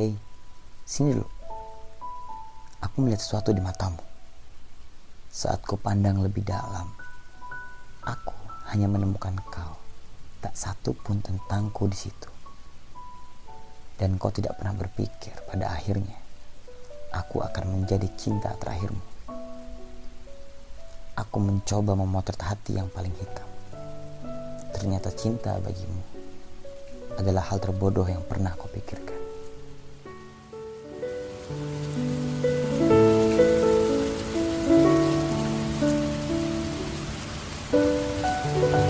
Hei, sini dulu. Aku melihat sesuatu di matamu. Saat ku pandang lebih dalam, aku hanya menemukan kau. Tak satu pun tentangku di situ. Dan kau tidak pernah berpikir pada akhirnya aku akan menjadi cinta terakhirmu. Aku mencoba memotret hati yang paling hitam. Ternyata cinta bagimu adalah hal terbodoh yang pernah kau pikirkan. Bye.